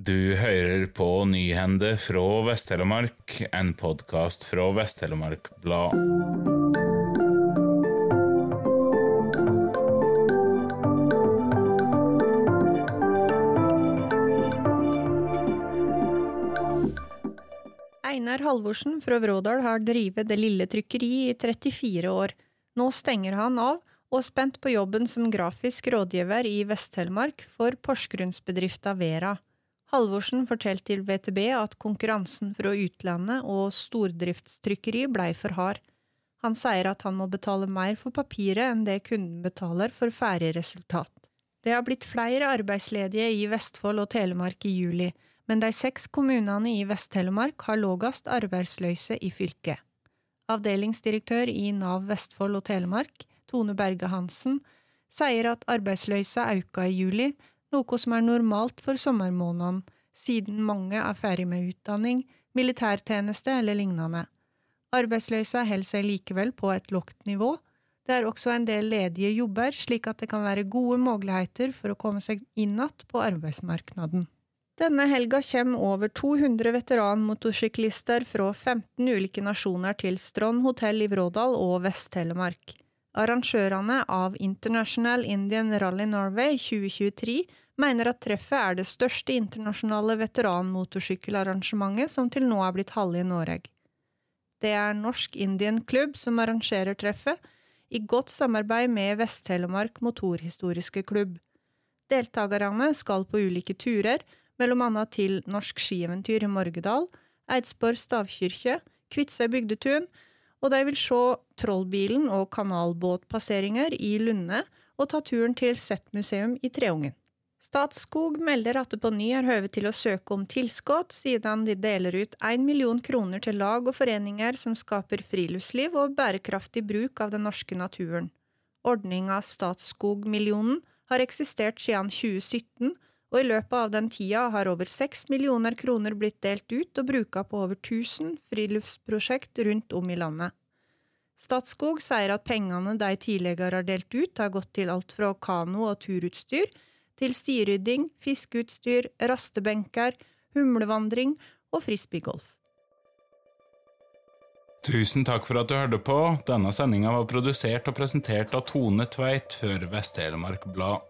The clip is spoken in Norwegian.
Du hører på Nyhende fra Vest-Telemark, en podkast fra Vest-Telemark Blad. Einar Halvorsen fra Vrådal har drevet Det Lille Trykkeri i 34 år. Nå stenger han av, og er spent på jobben som grafisk rådgiver i Vest-Telemark for Porsgrunnsbedrifta Vera. Halvorsen fortalte til VTB at konkurransen fra utlandet og stordriftstrykkeri blei for hard. Han sier at han må betale mer for papiret enn det kunden betaler for ferdig resultat. Det har blitt flere arbeidsledige i Vestfold og Telemark i juli, men de seks kommunene i Vest-Telemark har lågast arbeidsløse i fylket. Avdelingsdirektør i Nav Vestfold og Telemark, Tone Berge Hansen, sier at arbeidsløysa auka i juli, noe som er normalt for sommermånedene, siden mange er ferdig med utdanning, militærtjeneste eller lignende. Arbeidsløsa holder seg likevel på et lågt nivå. Det er også en del ledige jobber, slik at det kan være gode muligheter for å komme seg inn igjen på arbeidsmarkedet. Denne helga kommer over 200 veteranmotorsyklister fra 15 ulike nasjoner til Strond hotell i Vrådal og Vest-Telemark. Arrangørene av International Indian Rally Norway 2023 mener at treffet er det største internasjonale veteranmotorsykkelarrangementet som til nå er blitt halve i Norge. Det er Norsk Indian Klubb som arrangerer treffet, i godt samarbeid med Vest-Telemark Motorhistoriske Klubb. Deltakerne skal på ulike turer, mellom annet til Norsk skieventyr i Morgedal, Eidsborg stavkirke, Kvitsøy bygdetun, og de vil se Trollbilen og kanalbåtpasseringer i Lunde og ta turen til Z-museum i Treungen. Statskog melder at det på ny er høve til å søke om tilskudd, siden de deler ut 1 million kroner til lag og foreninger som skaper friluftsliv og bærekraftig bruk av den norske naturen. Ordninga Statskogmillionen har eksistert siden 2017, og i løpet av den tida har over 6 millioner kroner blitt delt ut og bruka på over 1000 friluftsprosjekt rundt om i landet. Statskog sier at pengene de tidligere har delt ut, har gått til alt fra kano- og turutstyr til stirydding, fiskeutstyr, rastebenker, humlevandring og frisbeegolf. Tusen takk for at du hørte på. Denne sendinga var produsert og presentert av Tone Tveit for Vest-Telemark Blad.